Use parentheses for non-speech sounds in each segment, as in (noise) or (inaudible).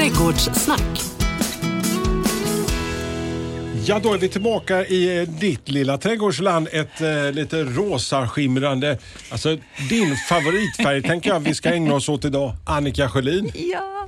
Trädgårdssnack. Ja, då är vi tillbaka i eh, ditt lilla trädgårdsland. Ett eh, lite rosa skimrande, alltså din favoritfärg tänker jag vi ska ägna oss åt idag. Annika Sjölin. Ja,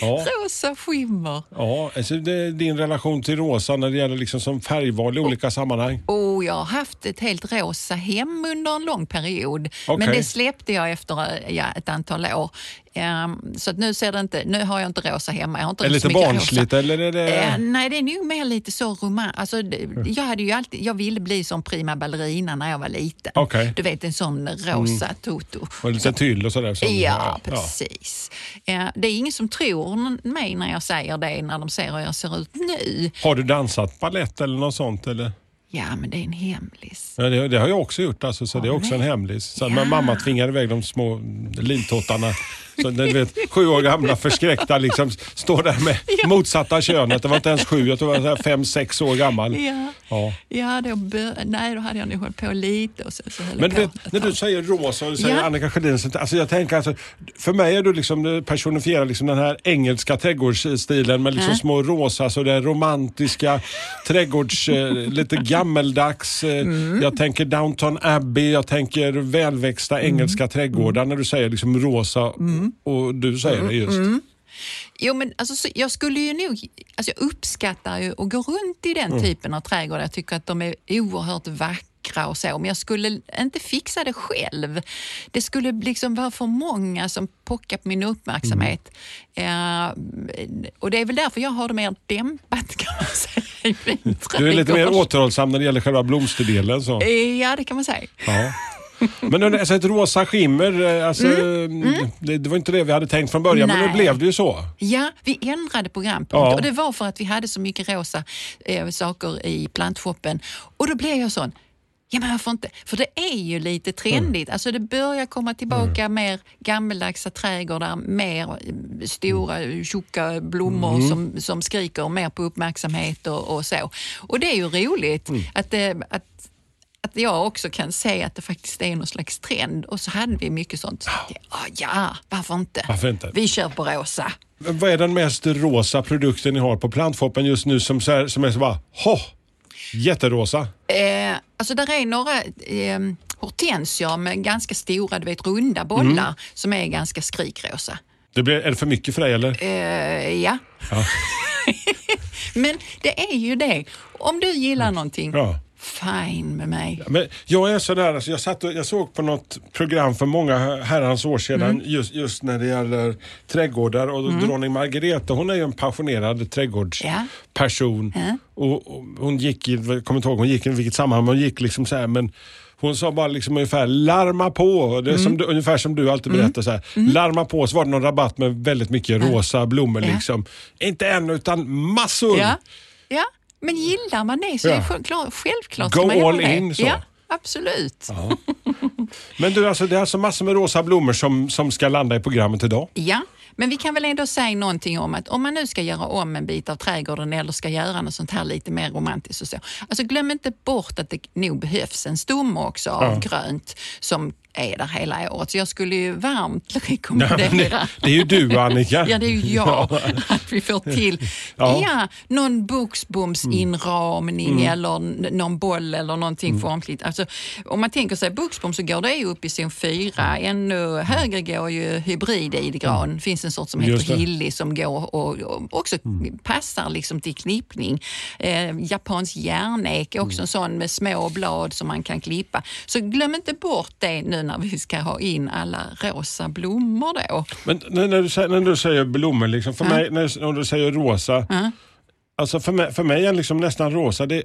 Ja. rosa skimmer. Ja, alltså det är din relation till rosa när det gäller liksom som färgval i olika sammanhang. Och jag har haft ett helt rosa hem under en lång period. Okej. Men det släppte jag efter eh, ja, ett antal år. Ehm, så nu, ser det inte, nu har jag inte rosa hemma. Jag har inte Är det lite barnsligt eller är det... Eh, nej, det är nog mer lite så roman... Alltså, jag, hade ju alltid, jag ville bli som prima ballerina när jag var liten. Mm. Du vet, en sån rosa toto. Och lite tyll och sådär. som- Ja, precis. Eh, det är ingen som tror mig när jag säger det, när de ser hur jag ser ut nu. Har du dansat ballett eller något sånt? Eller? Ja, men det är en hemlis. Ja, det, det har jag också gjort, alltså, så det är också en hemlis. Så Ja. Men mamma tvingade iväg de små lintottarna. Så, du vet, sju år gamla förskräckta liksom, står där med motsatta könet. Det var inte ens sju, jag tror det var så fem, sex år gammal. Ja, Ja. ja då, nej, då hade jag nog hållit på lite och så höll Men jag vet, när du säger rosa och du säger Ja. Annika Sjödin, så- alltså jag tänker alltså, för mig är du liksom personifierar liksom den här engelska trädgårdsstilen med liksom Ja. små rosa, så det romantiska trädgårds, eh, lite gammeldags. Eh, Mm. Jag tänker Downton Abbey, jag tänker välväxta Mm. engelska trädgårdar när du säger liksom rosa och du säger det just. Mm. Jo, men alltså, så, jag skulle ju nog... Alltså, jag uppskattar ju att gå runt i Mm. den typen av trädgårdar. Jag tycker att de är oerhört vackra och så, men jag skulle inte fixa det själv. Det skulle liksom vara för många som pockar på min uppmärksamhet. Eh, och det är väl därför jag har det mer dämpat kan man säga Du är lite mer återhållsam när det gäller själva blomsterdelen. Så. Ja, det kan man säga. Ja. Men alltså ett rosa skimmer, eh, alltså, Det, det var inte det vi hade tänkt från början, men Mm. Nej. nu blev det ju så. Ja, vi ändrade programpunkt Ja. och det var för att vi hade så mycket rosa eh, saker i plantshoppen. Och då blev jag sån, ja men varför inte? För det är ju lite trendigt. Alltså det börjar komma tillbaka mer gammaldagsa trädgårdar, mer eh, stora tjocka blommor som, som skriker mer på uppmärksamhet och, och så. Och det är ju roligt att, det, att att jag också kan se att det faktiskt är någon slags trend. Och så hade vi mycket sånt. Så tänkte "Ah, ja, varför inte? Varför inte? Vi kör på rosa. Vad är den mest rosa produkten ni har på plantfoppen just nu som, så här, som är så bara, ho, jätterosa? Eh, alltså där är några eh, hortensior med ganska stora, du vet runda bollar Mm. som är ganska skrikrosa. Det blir, är det för mycket för dig eller? Eh, ja. (laughs) Men det är ju det. Om du gillar någonting, Mm. Ja. Fine med mig. Men jag är sådär, alltså jag, satt och, jag såg på något program för många herrans år sedan Mm. just, just när det gäller trädgårdar och dronning Margareta hon är ju en passionerad trädgårdsperson. Ja. Och, och hon gick i, jag kommer inte ihåg hon gick i vilket sammanhang, men hon gick liksom så här, men hon sa bara liksom ungefär larma på, det är Mm. som du, ungefär som du alltid berättar så här. Larma på så var det någon rabatt med väldigt mycket rosa blommor Ja. liksom. Inte en utan massor. Ja, ja. Men gillar man det så Ja. är det självklart, självklart Go ska man göra all det. in, så. Ja, absolut. Ja. Men du, alltså, det är alltså massor med rosa blommor som, som ska landa i programmet idag. Ja, men vi kan väl ändå säga någonting om att om man nu ska göra om en bit av trädgården eller ska göra något sånt här lite mer romantiskt och så. Alltså glöm inte bort att det nog behövs en stomme också av Ja. grönt som är där hela året. Så jag skulle ju varmt (laughs) Ja, rekommendera men det, det är ju du Annika. (laughs) Ja, det är ju jag. (laughs) Att vi får till Ja. ja. någon buxbomsinramning eller n- någon boll eller någonting Mm. formligt. Alltså, om man tänker sig buxbom så går det ju upp i zon 4. Ännu högre går ju hybrid-idgran. Det finns en sort som Mm. Heter det. hilly som går och, och också passar liksom till klippning. Eh, japansk järnek är också en sån med små blad som man kan klippa. Så glöm inte bort det nu när vi ska ha in alla rosa blommor då. Men när, du, säger- när du säger blommor, liksom, för Ja. mig, när, när du säger rosa. Ja. Alltså för mig, för mig är liksom nästan rosa, det,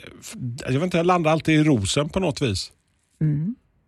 jag vet inte, jag landar alltid i rosen på något vis.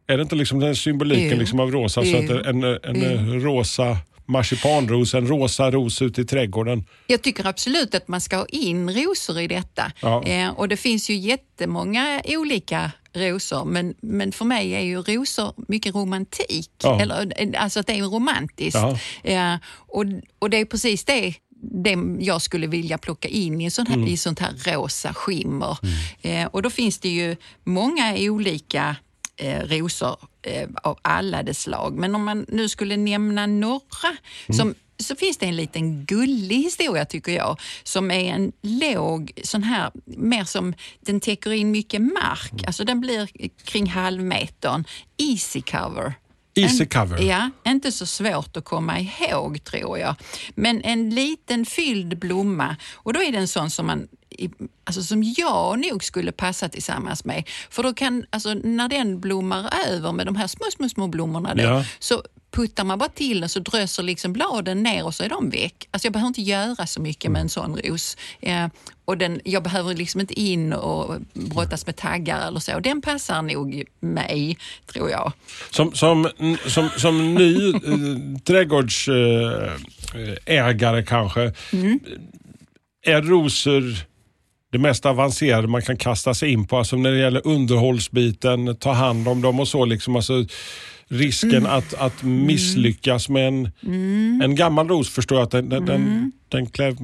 Är det inte liksom den symboliken Jo. liksom av rosa? Så Jo. att en, en, en rosa marsipanros, en rosa ros ute i trädgården. Jag tycker absolut att man ska ha in rosor i detta. Ja. Eh, och det finns ju jättemånga olika rosor, men, men för mig är ju rosor mycket romantik. Ja. Eller, alltså att det är romantiskt. Ja. Eh, och, och det är precis det det jag skulle vilja plocka in i, sån här, Mm. i sånt här rosa skimmer. Eh, och då finns det ju många olika eh, rosor eh, av alla dess slag. Men om man nu skulle nämna några som så finns det en liten gullig historia tycker jag, som är en låg, sån här, mer som, den täcker in mycket mark, alltså den blir kring halvmetern. Easy cover. Easy En- cover. Ja, inte så svårt att komma ihåg tror jag. Men en liten fylld blomma och då är det en sån som man Alltså som jag nog skulle passa tillsammans med. För då kan, alltså när den blommar över med de här små, små, små blommorna då, Ja. så puttar man bara till den så dröser liksom bladen ner och så är de väck. Alltså jag behöver inte göra så mycket med en sån ros. Eh, och den, jag behöver liksom inte in och brottas med taggar eller så. Den passar nog mig, tror jag. Som, som, som, som ny eh, trädgårdsägare kanske, Mm. är rosor det mest avancerade man kan kasta sig in på? Alltså när det gäller underhållsbiten, ta hand om dem och så. Liksom, alltså, risken Mm. att, att misslyckas med en, en gammal ros förstår jag att den, den, Mm. den, klä,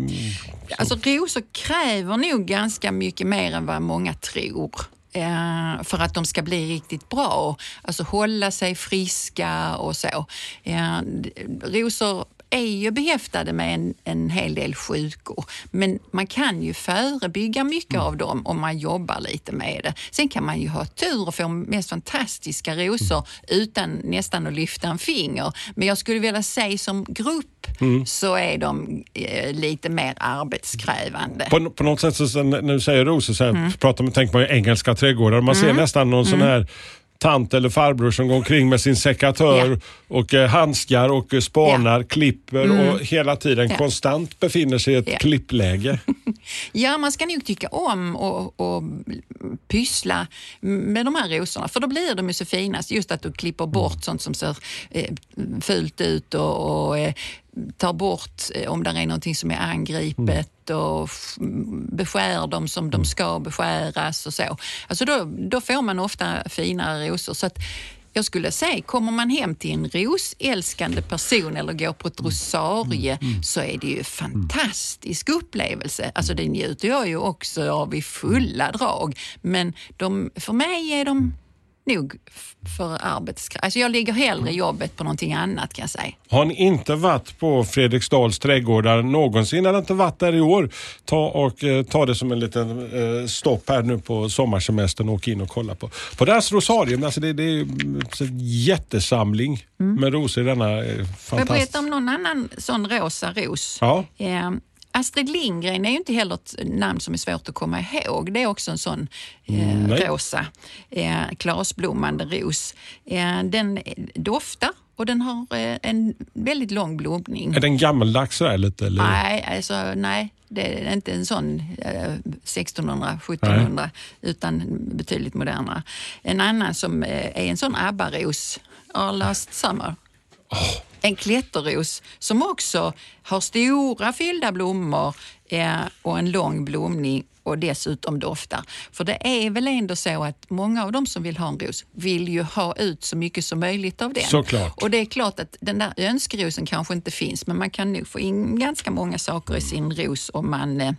Alltså rosor kräver nog ganska mycket mer än vad många tror. Eh, för att de ska bli riktigt bra. Alltså hålla sig friska och så. Eh, rosor är ju behäftade med en, en hel del sjukor. Men man kan ju förebygga mycket av dem om man jobbar lite med det. Sen kan man ju ha tur och få mest fantastiska rosor utan nästan att lyfta en finger. Men jag skulle vilja säga som grupp så är de eh, lite mer arbetskrävande. på, på något sätt, så, när du säger rosor, så här, Mm. pratar tänker man ju engelska trädgårdar. Man ser nästan någon sån här tant eller farbror som går omkring med sin sekatör och eh, handskar och eh, spanar, klipper och hela tiden Ja. konstant befinner sig i ett klippläge. (laughs) Ja, man ska nog tycka om och, och pyssla med de här rosorna för då blir de ju så fina. Just att du klipper bort sånt som ser eh, fult ut och, och eh, tar bort eh, om det är någonting som är angripet och beskär dem som de ska beskäras och så. Alltså då, då får man ofta finare rosor. Så att jag skulle säga, kommer man hem till en rosälskande person eller går på ett rosarie så är det ju en fantastisk upplevelse. Alltså det njuter jag ju också av i fulla drag. Men de, för mig är de nog för arbetskraft. Alltså jag lägger hellre jobbet på någonting annat kan jag säga. Har ni inte varit på Fredriksdals trädgårdar någonsin eller inte varit där i år, ta, och, eh, ta det som en liten eh, stopp här nu på sommarsemestern och åk in och kolla på. På deras rosarium, alltså det, det är mm, så jättesamling med rosor i denna eh, Får jag fantastiska... berätta om någon annan sån rosa ros? Ja. Eh, Astrid Lindgren är ju inte heller ett namn som är svårt att komma ihåg. Det är också en sån eh, Nej. rosa, eh, klasblommande ros. Eh, den doftar och den har eh, en väldigt lång blomning. Är den gammaldags sådär lite? Eller? Nej, alltså, nej, det är inte en sån eh, 1600, 1700 utan betydligt modernare. En annan som eh, är en sån ABBA-ros, Our Last Summer. En klätterros som också har stora fyllda blommor eh, och en lång blomning och dessutom doftar. För det är väl ändå så att många av de som vill ha en ros vill ju ha ut så mycket som möjligt av den. Såklart. Och det är klart att den där önskerosen kanske inte finns men man kan nog få in ganska många saker i sin ros om man eh,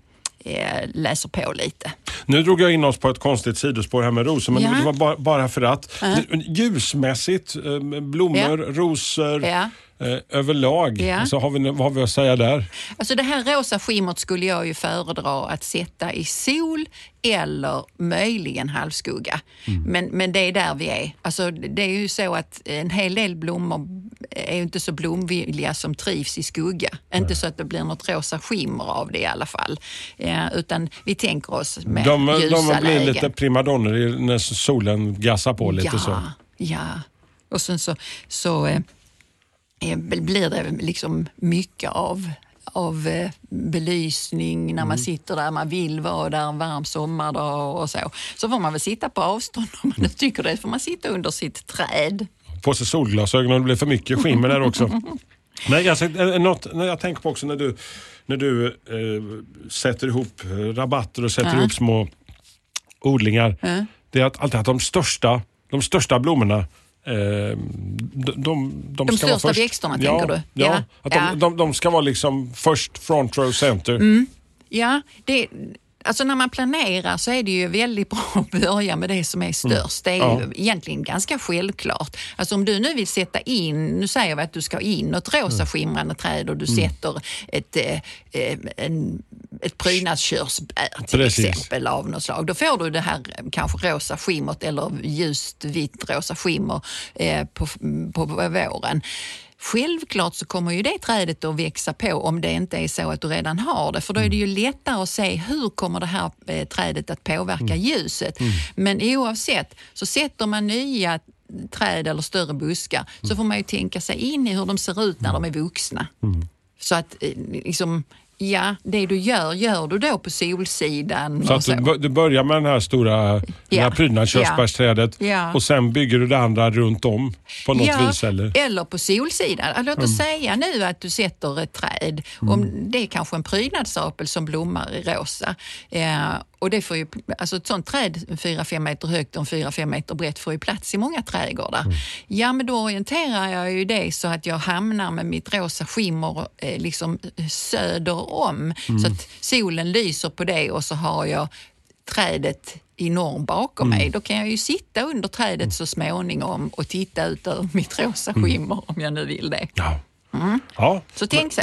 eh, läser på lite. Nu drog jag in oss på ett konstigt sidospår här med rosor, men Ja. det var bara, bara för att. Ljusmässigt, eh, blommor, rosor Ja. Eh, överlag. Ja. Så har vi, vad har vi att säga där? Alltså det här rosa skimmret skulle jag ju föredra att sätta i sol eller möjligen halvskugga. Men, men det är där vi är. Alltså det är ju så att en hel del blommor är inte så blomvilliga som trivs i skugga. Inte så att det blir något rosa skimmer av det i alla fall. Eh, utan vi tänker oss med De, ljusa de blir lägen. lite primadonner när solen gassar på lite ja, så. Ja, och sen så, så eh, blir det liksom mycket av av eh, belysning när man Mm. sitter där, man vill vara där en varm sommardag och så. Så får man väl sitta på avstånd om man nu tycker det, får man sitta under sitt träd. På sig solglasögon och det blir för mycket skimmer där också. (laughs) Nej, alltså, eh, något, när jag tänker på också när du, när du eh, sätter ihop eh, rabatter och sätter Ja. ihop små odlingar. Ja. Det är att, alltid att de största, de största blommorna eh, de, de, de, De vara största först. växterna, ja, tänker du? Ja, Ja. att de. De, de ska vara liksom först front row center. Ja, det, Alltså när man planerar så är det ju väldigt bra att börja med det som är störst. Det är Ja. ju egentligen ganska självklart. Alltså om du nu vill sätta in, nu säger vi att du ska in ett rosa skimrande träd och du sätter ett, eh, eh, en, ett prydnadskörsbär till Precis. exempel av något slag. Då får du det här eh, kanske rosa skimmret eller ljust vitt rosa skimmer eh, på, på våren. Självklart så kommer ju det trädet att växa på om det inte är så att du redan har det. För då är det ju lättare att se hur kommer det här eh, trädet att påverka ljuset. Men oavsett så sätter man nya träd eller större buskar så får man ju tänka sig in i hur de ser ut när de är vuxna. Så att eh, liksom, ja, det du gör, gör du då på solsidan. Så att du, bör- du börjar med den här stora Ja. här prydnadskörsbärsträdet Ja. och sen bygger du det andra runt om på något ja, vis eller? på solsidan. Låt oss säga nu att du sätter ett träd. Om det är kanske en prydnadsapel som blommar i rosa. Eh, och det får ju, alltså ett sånt träd, 4-5 meter högt och 4-5 meter brett, får ju plats i många trädgårdar. Ja, men då orienterar jag ju det så att jag hamnar med mitt rosa skimmer eh, liksom söder om. Så att solen lyser på det och så har jag trädet i norr bakom mig. Då kan jag ju sitta under trädet så småningom och titta ut över mitt rosa skimmer om jag nu vill det. Ja. ja. Så tänk så.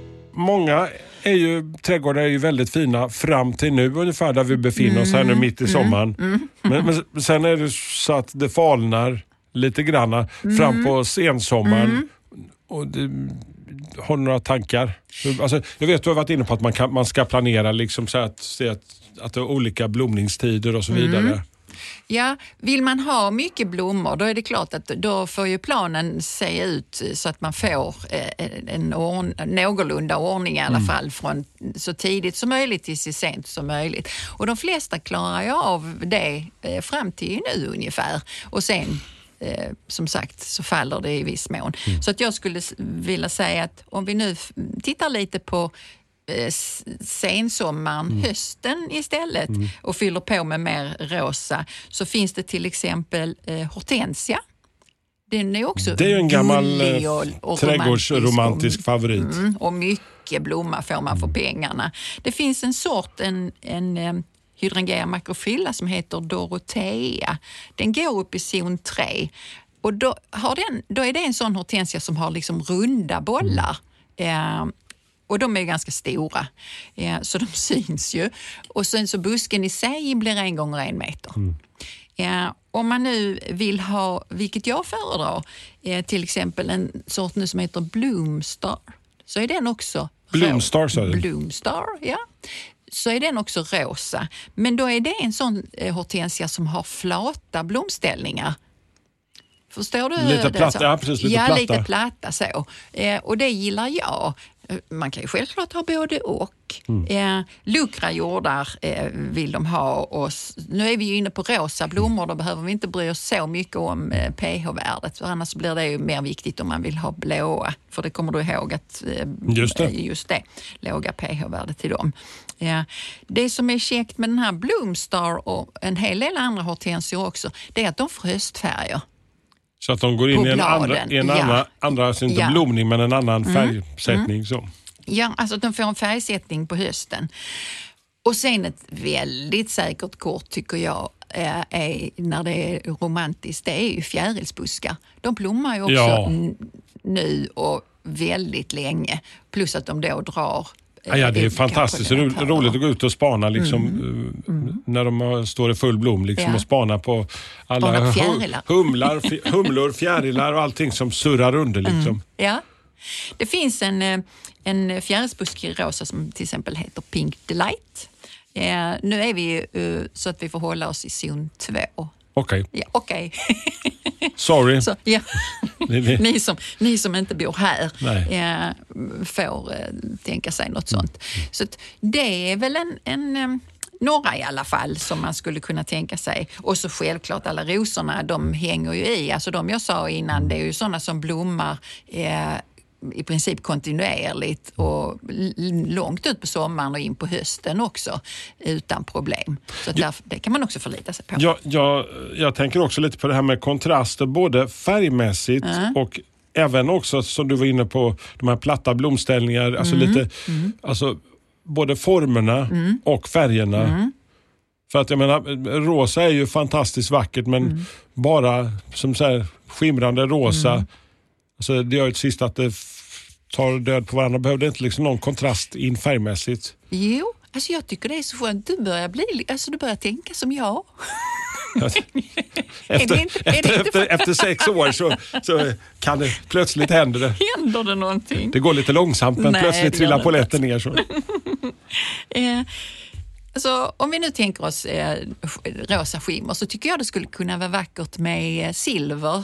Många är ju, trädgårdar är ju väldigt fina fram till nu ungefär där vi befinner oss här nu mitt i sommaren. Men, men sen är det så att det falnar lite granna fram på sensommaren. Och det, har du några tankar? Alltså, jag vet du har varit inne på att man, kan, man ska planera liksom så att, att, att det är olika blomningstider och så vidare. Ja, vill man ha mycket blommor då är det klart att då får ju planen se ut så att man får eh, en ordn, någorlunda ordning i alla fall från så tidigt som möjligt till så sent som möjligt. Och de flesta klarar ju av det eh, fram till nu ungefär och sen eh, som sagt så faller det i viss mån. Så att jag skulle vilja säga att om vi nu tittar lite på eh, sensommaren, hösten istället och fyller på med mer rosa så finns det till exempel eh, hortensia. Den är också Det är en gammal eh, och, och trädgårdsromantisk romantisk favorit. och, mm, och mycket blomma får man för pengarna. Det finns en sort, en, en eh, hydrangea macrophylla som heter Dorothea. Den går upp i zon 3 och då, har den, då är det en sån hortensia som har liksom runda bollar. Eh, och de är ganska stora, eh, så de (laughs) syns ju. Och sen så busken i sig blir en gånger en meter. Ja, om man nu vill ha, vilket jag föredrar, eh, till exempel en sort nu som heter Bloomstar, så är den också Bloomstar, sa du? Bloomstar, ja. Så är den också rosa. Men då är det en sån eh, hortensia som har flata blomställningar. Förstår du? Lite platta, Så- ja, precis, lite ja, platta. lite platta så. Eh, och det gillar jag. Eh, Man kan ju självklart ha både och. Mm. Eh, luckra jordar eh, vill de ha. Och nu är vi ju inne på rosa blommor, då behöver vi inte bry oss så mycket om eh, pH-värdet. För annars blir det ju mer viktigt om man vill ha blåa. För det kommer du ihåg att eh, Just det. just det, låga pH-värde till dem. Ja. Det som är käckt med den här Bloomstar och en hel del andra hortensior också, det är att de får höstfärger. Så att de går in i en andra, i en ja. andra, andra alltså inte Ja. Mm. blomning men en annan färgsättning. Så. Ja, alltså att de får en färgsättning på hösten. Och sen ett väldigt säkert kort tycker jag eh, är när det är romantiskt, det är ju fjärilsbuskar. De blommar ju också Ja. nu och väldigt länge. Plus att de då drar Ja, ja, det är ut fantastiskt ro, roligt att gå ut och spana liksom, eh, när de har- står i full blom liksom, Ja. och spana på alla Spana på fjärilar. humlar, (laughs) humlor, fjärilar och allting som surrar under. Liksom. Ja. Det finns en, eh, en fjärilsbuske i rosa som till exempel heter Pink Delight. Eh, nu är vi ju eh, så att vi får hålla oss i zon 2. Okej, Ja, Okej, (laughs) sorry. Så, ja. (laughs) Ni- som, ni som inte bor här eh, får eh, tänka sig något sånt. Så att det är väl en, en några i alla fall som man skulle kunna tänka sig. Och så självklart alla rosorna, de hänger ju i. Alltså de jag sa innan, det är ju sådana som blommar eh, i princip kontinuerligt och långt ut på sommaren och in på hösten också utan problem. Så därför, det kan man också förlita sig på. Jag, jag, jag tänker också lite på det här med kontraster, både färgmässigt och även också som du var inne på, de här platta blomställningar. Alltså lite, alltså både formerna och färgerna. För att jag menar, rosa är ju fantastiskt vackert men bara som så här skimrande rosa, alltså det gör ju till sist att det tar död på varandra. Behövde inte liksom någon kontrast in färgmässigt? Jo, alltså jag tycker det är så skönt. Du börjar, bli, alltså du börjar tänka som jag. Efter, det inte- det efter, efter, efter sex år så, så kan det plötsligt hända det. Händer det någonting? Det går lite långsamt men Nej, plötsligt det trillar det polletten ner. Så. (laughs) Eh, alltså, om vi nu tänker oss eh, rosa skimmer så tycker jag det skulle kunna vara vackert med eh, silver.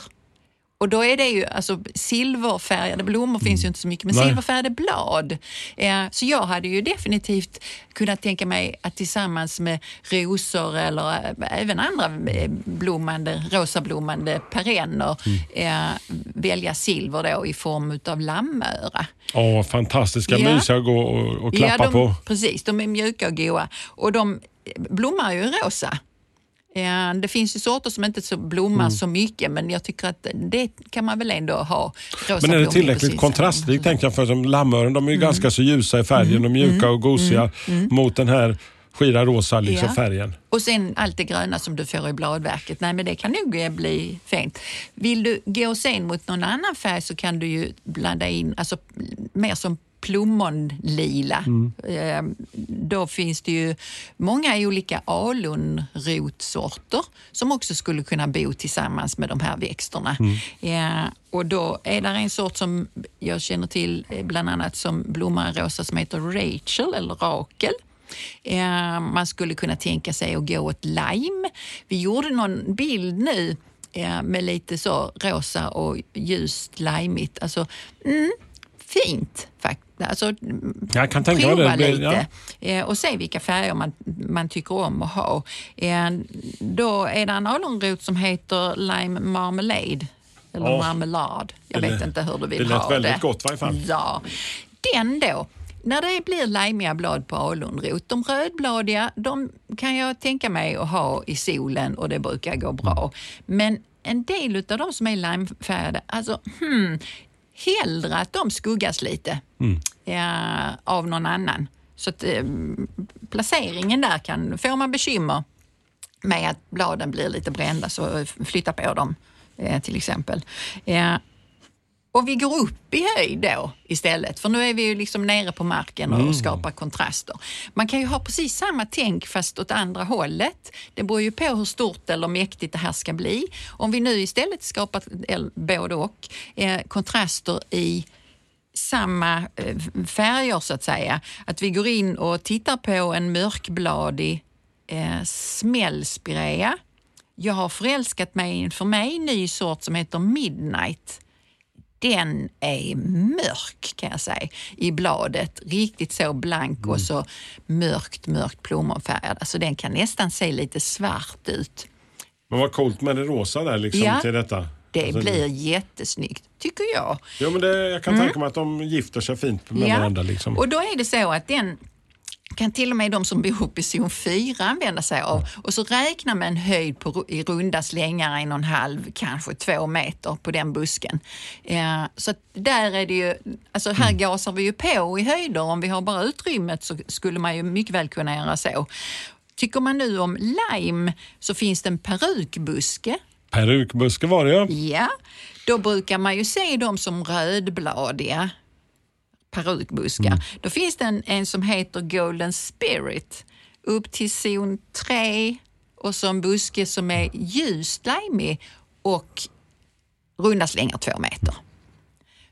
Och då är det ju, alltså silverfärgade blommor finns ju inte så mycket, men Nej. silverfärgade blad. Eh, så jag hade ju definitivt kunnat tänka mig att tillsammans med rosor eller eh, även andra eh, blommande, rosablommande perenner eh, välja silver då i form av lammöra. Åh, fantastiska, Ja. mysiga att gå och, och klappa de, på. Precis, de är mjuka och goda. Och de blommar ju rosa. Det finns ju sorter som inte så blommar Mm. så mycket men jag tycker att det kan man väl ändå ha. Men är det tillräckligt kontrastrikt tänker jag för som lammören, de är Mm. ju ganska så ljusa i färgen och mjuka och gosiga mot den här skira rosa liksom, Ja. färgen. Och sen allt det gröna som du får i bladverket. Nej, men det kan nog eh, bli fint. Vill du gå sen mot någon annan färg så kan du ju blanda in, alltså mer som plommonlila. Eh, Då finns det ju många olika alunrotsorter som också skulle kunna bo tillsammans med de här växterna. Eh, Och då är det en sort som jag känner till eh, bland annat som blommar rosa som heter Rachel eller Rakel. Man skulle kunna tänka sig att gå åt lime. Vi gjorde någon bild nu med lite så rosa och ljust limeigt. Alltså, mm, fint faktiskt. Alltså, Jag kan tänka prova det. Det- lite eh, och se vilka färger man, man tycker om att ha. Eh, då är det en alunrot som heter lime marmalade. Eller Ja. marmelad. Jag Det vet lät- inte hur du vill det lät ha väldigt det. gott i varje fall. Ja. Den då, när det blir limeiga blad på alunrot, de rödbladiga, de kan jag tänka mig att ha i solen och det brukar gå bra. Men en del av de som är limefärgade, alltså hmm, hellre att de skuggas lite eh, av någon annan. Så att eh, placeringen där kan, får man bekymmer med att bladen blir lite brända så flytta på dem eh, till exempel. Eh, och vi går upp i höjd då istället, för nu är vi ju liksom nere på marken och skapar kontraster. Man kan ju ha precis samma tänk fast åt andra hållet. Det beror ju på hur stort eller mäktigt det här ska bli. Om vi nu istället skapar både och, eh, kontraster i samma eh, färger så att säga. Att vi går in och tittar på en mörkbladig eh, smällspirea. Jag har förälskat mig i en för mig ny sort som heter Midnight. Den är mörk kan jag säga i bladet. Riktigt så blank och så mörkt, mörkt plommonfärgad. Alltså den kan nästan se lite svart ut. Men vad coolt med det rosa där liksom Ja. till detta. Det Alltså, blir jättesnyggt, tycker jag. Jo, men det, jag kan tänka mig att de gifter sig fint med varandra. Liksom. Och då är det så att den kan till och med de som bor uppe i zon 4 använda sig av. Och så räkna med en höjd på, i runda slängar en och en halv, kanske två meter på den busken. Eh, så där är det ju, alltså här gasar vi ju på i höjder. Om vi har bara utrymmet så skulle man ju mycket väl kunna göra så. Tycker man nu om lime så finns det en perukbuske Perukbuske var det ja. Ja, då brukar man ju se dem som rödbladiga perukbuskar. Då finns det en, en som heter Golden Spirit upp till zon 3 och så en buske som är ljust limig och runda slängar två meter.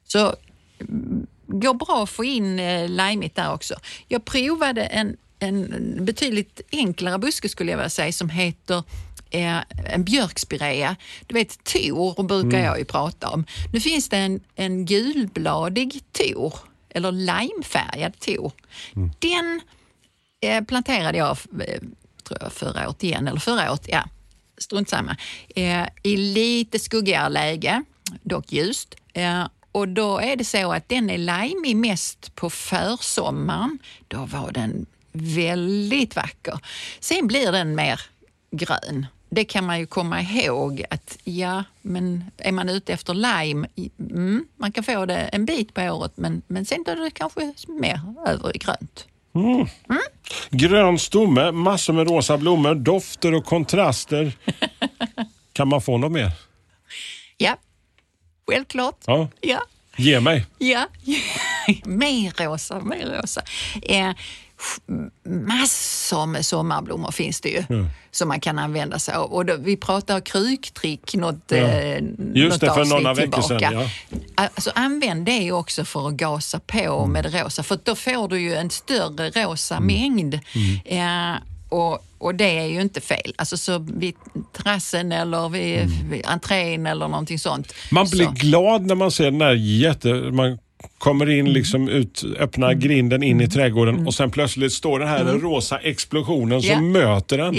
Så mm, går bra att få in eh, limeigt där också. Jag provade en, en betydligt enklare buske skulle jag vilja säga som heter eh, en björkspirea. Du vet tor brukar jag ju prata om. Nu finns det en, en gulbladig tor, eller limefärgad tor. Den eh, planterade jag eh, tror jag, förra året igen, eller förra året, ja, strunt samma. Eh, I lite skuggigare läge, dock ljust. Eh, och då är det så att den är limig mest på försommaren. Då var den väldigt vacker. Sen blir den mer grön. Det kan man ju komma ihåg att ja, men är man ute efter lime, mm, man kan få det en bit på året men, men sen är det kanske mer över i grönt. Grön stomme, massor med rosa blommor, dofter och kontraster. (laughs) kan man få något mer? Ja, självklart. Ja, Ja, ge mig. ja. (laughs) mer rosa, mer rosa. Eh, massor med sommarblommor finns det ju som man kan använda sig av. Och då, vi pratar kruktrick något, Ja. eh, Just det, något för några veckor sedan, ja. Alltså, använd det också för att gasa på Mm. med det rosa, för då får du ju en större rosa Mm. mängd. Eh, och, och det är ju inte fel. Alltså så vid terrassen eller vid, vid entrén eller någonting sånt. Mm. Man blir så. glad när man ser den där jätte... Man kommer in, liksom ut, öppnar grinden in i trädgården och sen plötsligt står den här rosa explosionen som möter den.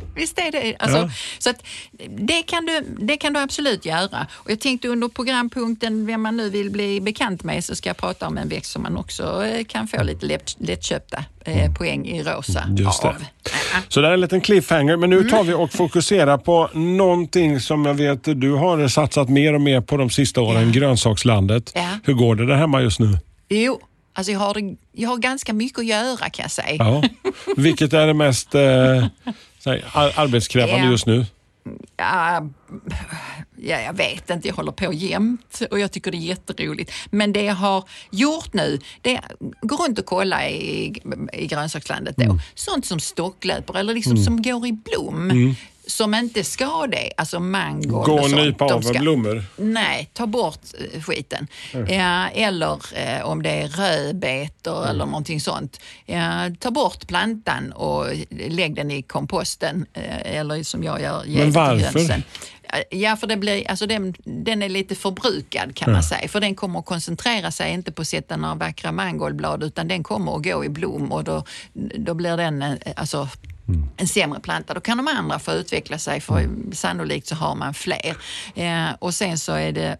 Ja, visst är det. Alltså, Ja. så att det, kan du, det kan du absolut göra. Och jag tänkte under programpunkten vem man nu vill bli bekant med så ska jag prata om en växt som man också eh, kan få lite lätt, lättköpta eh, poäng i rosa Mm. Just det. av. Ja. Så det är en liten cliffhanger, men Mm. nu tar vi och fokuserar på någonting som jag vet du har satsat mer och mer på de sista åren, grönsakslandet. Ja. Hur går det där hemma just nu? Jo, alltså jag har, det- jag har ganska mycket att göra kan jag säga. Ja. (laughs) Vilket är det mest eh, ar- arbetskrävande Ja. just nu? Ja, ja, jag vet inte, jag håller på jämt och jag tycker det är jätteroligt. Men det jag har gjort nu, det är gå runt och kolla i, i grönsakslandet då. Mm. Sånt som stocklöper eller liksom som går i blom. Som inte ska det, alltså mangold Gå och nypa av ska- blommor? Nej, ta bort eh, skiten. Ja, eller eh, om det är rödbetor eller någonting sånt. Ja, ta bort plantan och lägg den i komposten. eh, Eller som jag gör, ge Men varför? Ja, för det blir, alltså den, den är lite förbrukad kan man säga. För den kommer att koncentrera sig inte på att sätta några vackra mangoldblad utan den kommer att gå i blom och då, då blir den eh, alltså, en sämre planta. Då kan de andra få utveckla sig för sannolikt så har man fler. Eh, och sen så är det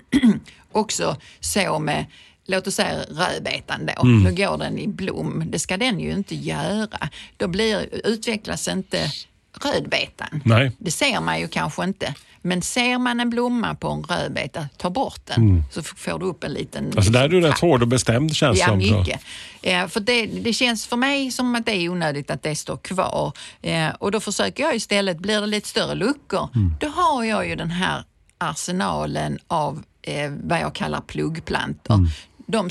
(clears throat) också så med Låt oss säga rödbetan då. Mm. Då går den i blom. Det ska den ju inte göra. Då blir, utvecklas inte rödbetan. Nej. Det ser man ju kanske inte. Men ser man en blomma på en rödbeta, ta bort den så f- får du upp en liten... Mm. Alltså där är du rätt hård och bestämd känns Ja, som. så. mycket. Eh, för det, det känns för mig som att det är onödigt att det står kvar. Eh, och då försöker jag istället, blir det lite större luckor, Mm. då har jag ju den här arsenalen av eh, vad jag kallar pluggplantor. Mm. De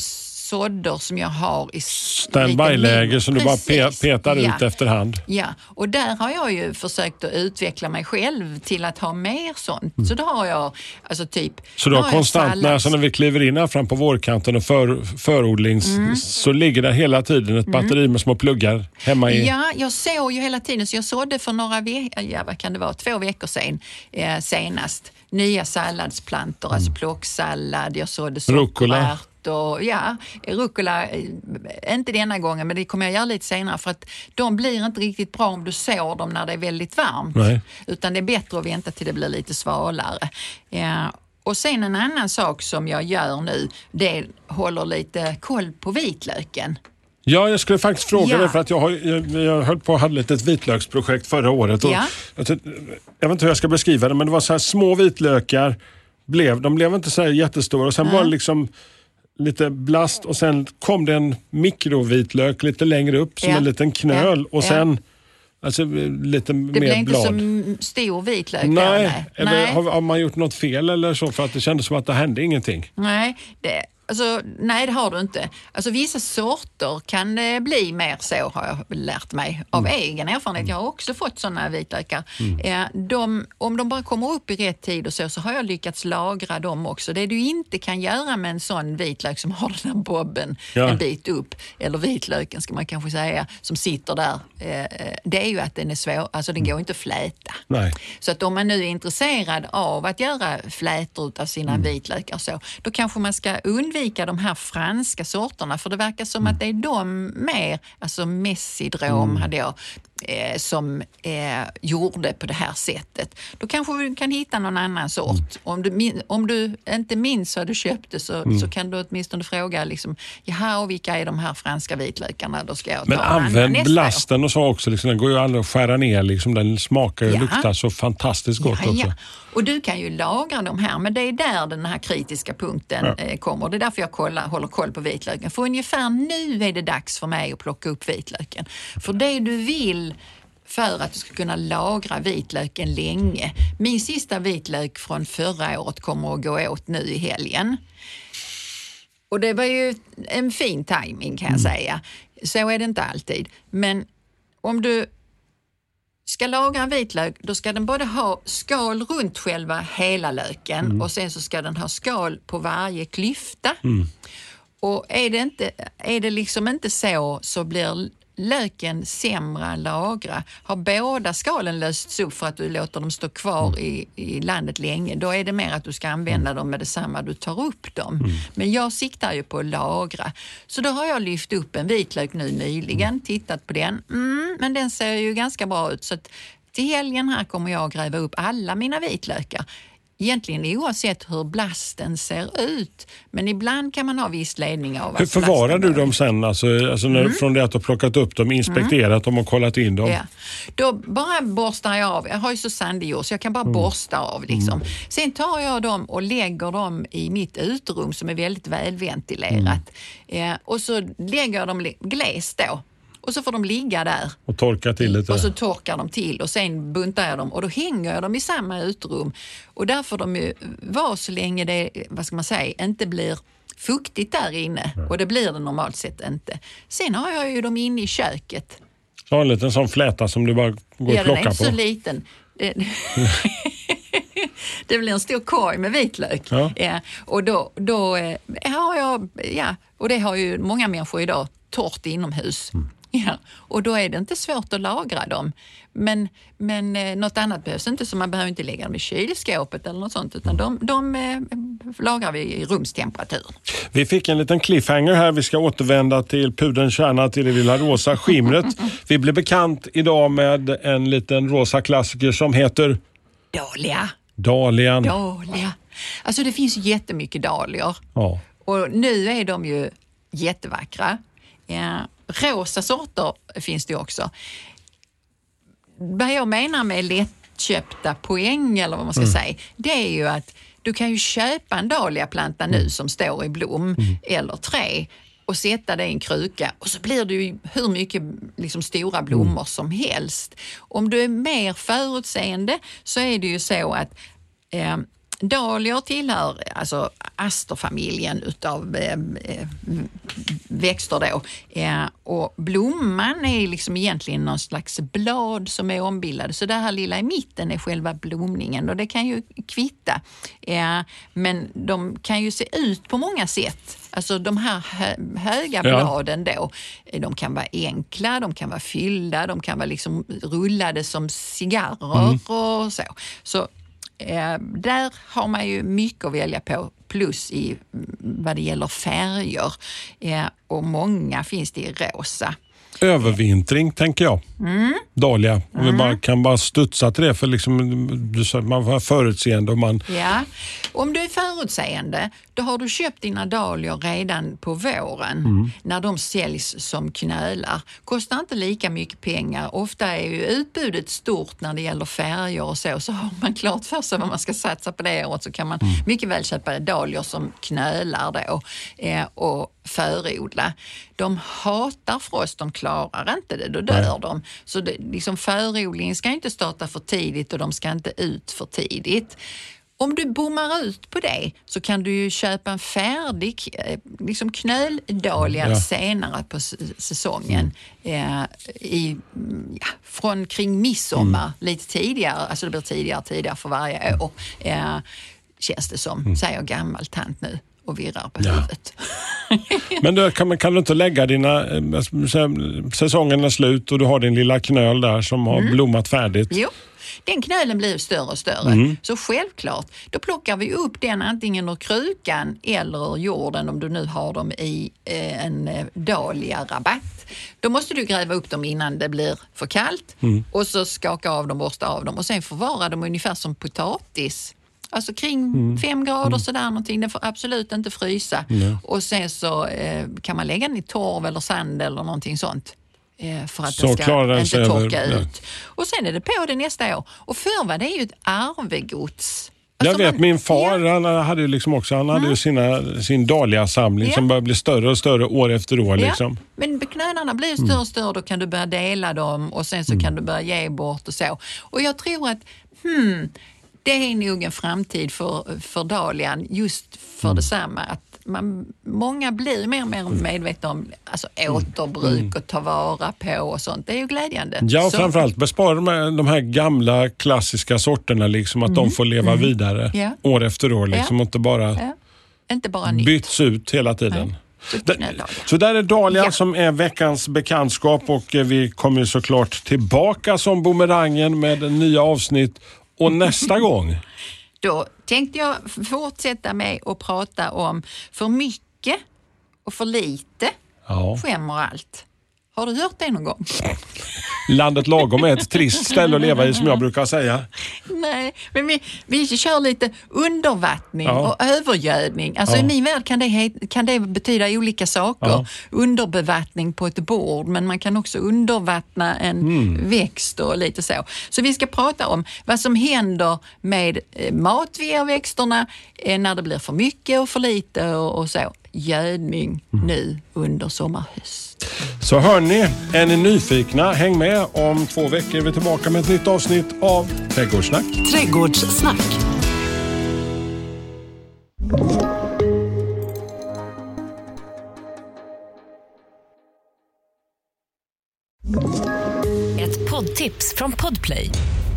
sådder som jag har i Standby-läge som du bara pe- petar ja. ut efterhand. Ja, och där har jag ju försökt att utveckla mig själv till att ha mer sånt. Mm. Så då har jag alltså typ... Så du då har jag konstant, när, alltså när vi kliver in här fram på vårkanten och för, förodlings, Mm. så ligger det hela tiden ett batteri med små pluggar hemma i... Ja, jag såg ju hela tiden, så jag sådde för några veckor, ja, vad kan det vara, två veckor sedan eh, senast, nya salladsplantor, alltså plocksallad, jag sådde Rucola. Sockerärt och ja, rucola, eh, inte denna gången men det kommer jag göra lite senare för att de blir inte riktigt bra om du sår dem när det är väldigt varmt. Nej. Utan det är bättre att vänta till det blir lite svalare. Ja, och sen en annan sak som jag gör nu, det håller lite koll på vitlöken. Ja, jag skulle faktiskt fråga Ja. dig för att jag, har, jag, jag höll på och hade ett vitlöksprojekt förra året. Och Ja. jag, tyck- jag vet inte hur jag ska beskriva det, men det var så här små vitlökar. Blev, de blev inte så här jättestora och sen var det liksom lite blast och sen kom det en mikrovitlök lite längre upp som Ja. en liten knöl och sen alltså, lite Det mer blir inte blad. så m- stor vitlök Nej, nej. Eller, nej. Har, har man gjort något fel eller så? För att det kändes som att det hände ingenting. Nej, det, Alltså, nej, det har du inte. Alltså, vissa sorter kan det bli mer så, har jag lärt mig av Mm. egen erfarenhet. Jag har också fått sådana vitlökar. Eh, de, om de bara kommer upp i rätt tid och så, så har jag lyckats lagra dem också. Det du inte kan göra med en sån vitlök som har den här bobben Ja. en bit upp, eller vitlöken ska man kanske säga, som sitter där, eh, eh, det är ju att den är svår, alltså den går inte att fläta. Nej. Så att om man nu är intresserad av att göra flätor av sina Mm. vitlökar så, då kanske man ska undvika de här franska sorterna för det verkar som Mm. att det är de mer, alltså messidrom hade jag, eh, som eh, gjorde på det här sättet. Då kanske vi kan hitta någon annan sort. Mm. Om, du, om du inte minns vad du köpte så, Mm. så kan du åtminstone fråga liksom, jaha, och vilka är de här franska vitlökarna? Då ska jag Men ta en annan använd blasten och så också. Liksom, den går ju aldrig att skära ner. Liksom, den smakar och Ja. luktar så fantastiskt gott också. Ja. Och du kan ju lagra de här, men det är där den här kritiska punkten Ja. eh, kommer. Det är därför jag kollar, håller koll på vitlöken. För ungefär nu är det dags för mig att plocka upp vitlöken. För det du vill för att du ska kunna lagra vitlöken länge. Min sista vitlök från förra året kommer att gå åt nu i helgen. Och det var ju en fin timing kan jag säga. Så är det inte alltid. Men om du ska lagra en vitlök, då ska den både ha skal runt själva hela löken och sen så ska den ha skal på varje klyfta. Och är det, inte, är det liksom inte så, så blir löken sämre att lagra. Har båda skalen lösts upp för att du låter dem stå kvar i, i landet länge, då är det mer att du ska använda dem med detsamma du tar upp dem. Men jag siktar ju på att lagra. Så då har jag lyft upp en vitlök nu nyligen, tittat på den. Mm, men den ser ju ganska bra ut. Så att till helgen här kommer jag att gräva upp alla mina vitlökar. Egentligen oavsett hur blasten ser ut. Men ibland kan man ha viss ledning av Hur förvarar du dem sen? Alltså, alltså när, Från det att du har plockat upp dem, inspekterat dem och kollat in dem? Ja. Då bara borstar jag av. Jag har ju så sandig jord så jag kan bara borsta av. Liksom. Sen tar jag dem och lägger dem i mitt uterum som är väldigt välventilerat. Eh, och så lägger jag dem glest då. Och så får de ligga där. Och torka till lite? Och så torkar de till och sen buntar jag dem och då hänger jag dem i samma uterum. Och där får de ju vara så länge det, vad ska man säga, inte blir fuktigt där inne. Och det blir det normalt sett inte. Sen har jag ju dem inne i köket. Så har en liten sån fläta som du bara går Ja, och den är plockar inte så på? liten. Det, (laughs) (laughs) det blir en stor korg med vitlök. Ja. och då, då eh, har jag, ja, och det har ju många människor idag, torrt inomhus. Mm. (laughs) Ja, och då är det inte svårt att lagra dem. Men, men eh, något annat behövs inte, så man behöver inte lägga dem i kylskåpet eller något sånt, utan de, de eh, lagrar vi i rumstemperatur. Vi fick en liten cliffhanger här. Vi ska återvända till pudelns kärna, till det lilla rosa skimret. (laughs) Vi blev bekant idag med en liten rosa klassiker som heter Dahlia, Dahlian. dahlia. Alltså det finns jättemycket dahlior. Ja. Och nu är de ju jättevackra. Ja, rosa sorter finns det också. Vad jag menar med lättköpta poäng eller vad man ska säga, det är ju att du kan ju köpa en dahliaplanta nu som står i blom eller trä och sätta det i en kruka. Och så blir det ju hur mycket liksom, stora blommor som helst. Om du är mer förutseende så är det ju så att eh, Dahlior tillhör alltså asterfamiljen utav eh, eh, växter då. Eh, och blomman är liksom egentligen någon slags blad som är ombildade. Så det här lilla i mitten är själva blomningen och det kan ju kvitta. Eh, men de kan ju se ut på många sätt. Alltså de här hö- höga Ja. bladen då, eh, de kan vara enkla, de kan vara fyllda, de kan vara liksom rullade som cigarrer och så. Så Eh, där har man ju mycket att välja på, plus i mm, vad det gäller färger. Eh, och många finns det i rosa. Övervintring tänker jag. Mm. Dahlia. Om vi bara kan bara studsa till det för liksom, man var förutseende och man... Ja. Om du är förutseende, då har du köpt dina dahlior redan på våren när de säljs som knölar. Kostar inte lika mycket pengar. Ofta är ju utbudet stort när det gäller färger och så. Så har man klart för sig vad man ska satsa på det året så kan man mycket väl köpa dahlior som knölar då eh, och förodla. De hatar frost, de klarar inte det, då dör de. Så det, liksom förodlingen ska inte starta för tidigt och de ska inte ut för tidigt. Om du bommar ut på det så kan du ju köpa en färdig eh, liksom knöldahlia Ja. senare på säsongen. Eh, i, mm, ja, från kring midsommar, lite tidigare. Alltså det blir tidigare tidigare för varje år. Eh, känns det som, säger jag gammal tant nu och virrar på Ja. huvudet. (laughs) Men du, kan, kan du inte lägga dina... eh, Säsongen är slut och du har din lilla knöl där som har blommat färdigt. Jo, den knölen blir större och större. Mm. Så självklart, då plockar vi upp den antingen ur krukan eller ur jorden om du nu har dem i eh, en eh, dahlia-rabatt. Då måste du gräva upp dem innan det blir för kallt Mm. och så skaka av dem, borsta av dem och sen förvara dem ungefär som potatis. Alltså kring Mm. fem grader sådär någonting. Den får absolut inte frysa. Och sen så eh, kan man lägga den i torv eller sand eller någonting sånt. Eh, för att Så den ska inte över- torka ja. ut. Och sen är det på det nästa år. Och förr var det ju ett arvegods. Jag Alltså vet man- min far, Ja, han hade ju liksom också, han hade ju sina, sin dahlia-samling Ja. som började bli större och större år efter år. ja. Liksom. Men knölarna blir större och större, då kan du börja dela dem och sen så kan du börja ge bort och så. Och jag tror att hmm, det är nog en framtid för, för dahlian just för detsamma. Att man, många blir mer och mer medvetna om alltså, återbruk och ta vara på och sånt. Det är ju glädjande. Ja, och Så- framförallt bespara de här, de här gamla klassiska sorterna, liksom, att de får leva vidare Mm. Ja. år efter år. Liksom, och inte bara Ja. Inte bara nytt. byts ut hela tiden. Nej. Så där är Dahlia Ja. som är veckans bekantskap och eh, vi kommer såklart tillbaka som bumerangen med nya avsnitt. Och nästa gång, (laughs) Då tänkte jag fortsätta med att prata om för mycket och för lite ja, skämmer allt. Har du hört det någon gång? landet lagom är ett trist ställe att leva i som jag brukar säga. Nej, men vi, vi kör lite undervattning Ja. och övergödning. Alltså Ja. I min värld kan det, kan det betyda olika saker. Ja. Underbevattning på ett bord, men man kan också undervattna en Mm. växt och lite så. Så vi ska prata om vad som händer med eh, mat vi ger växterna eh, när det blir för mycket och för lite och, och så. Gödning Mm. nu under sommar, höst. Så hörni, är ni nyfikna, häng med. Om två veckor är vi tillbaka med ett nytt avsnitt av Trädgårdssnack. Trädgårdssnack. Ett poddtips från Podplay.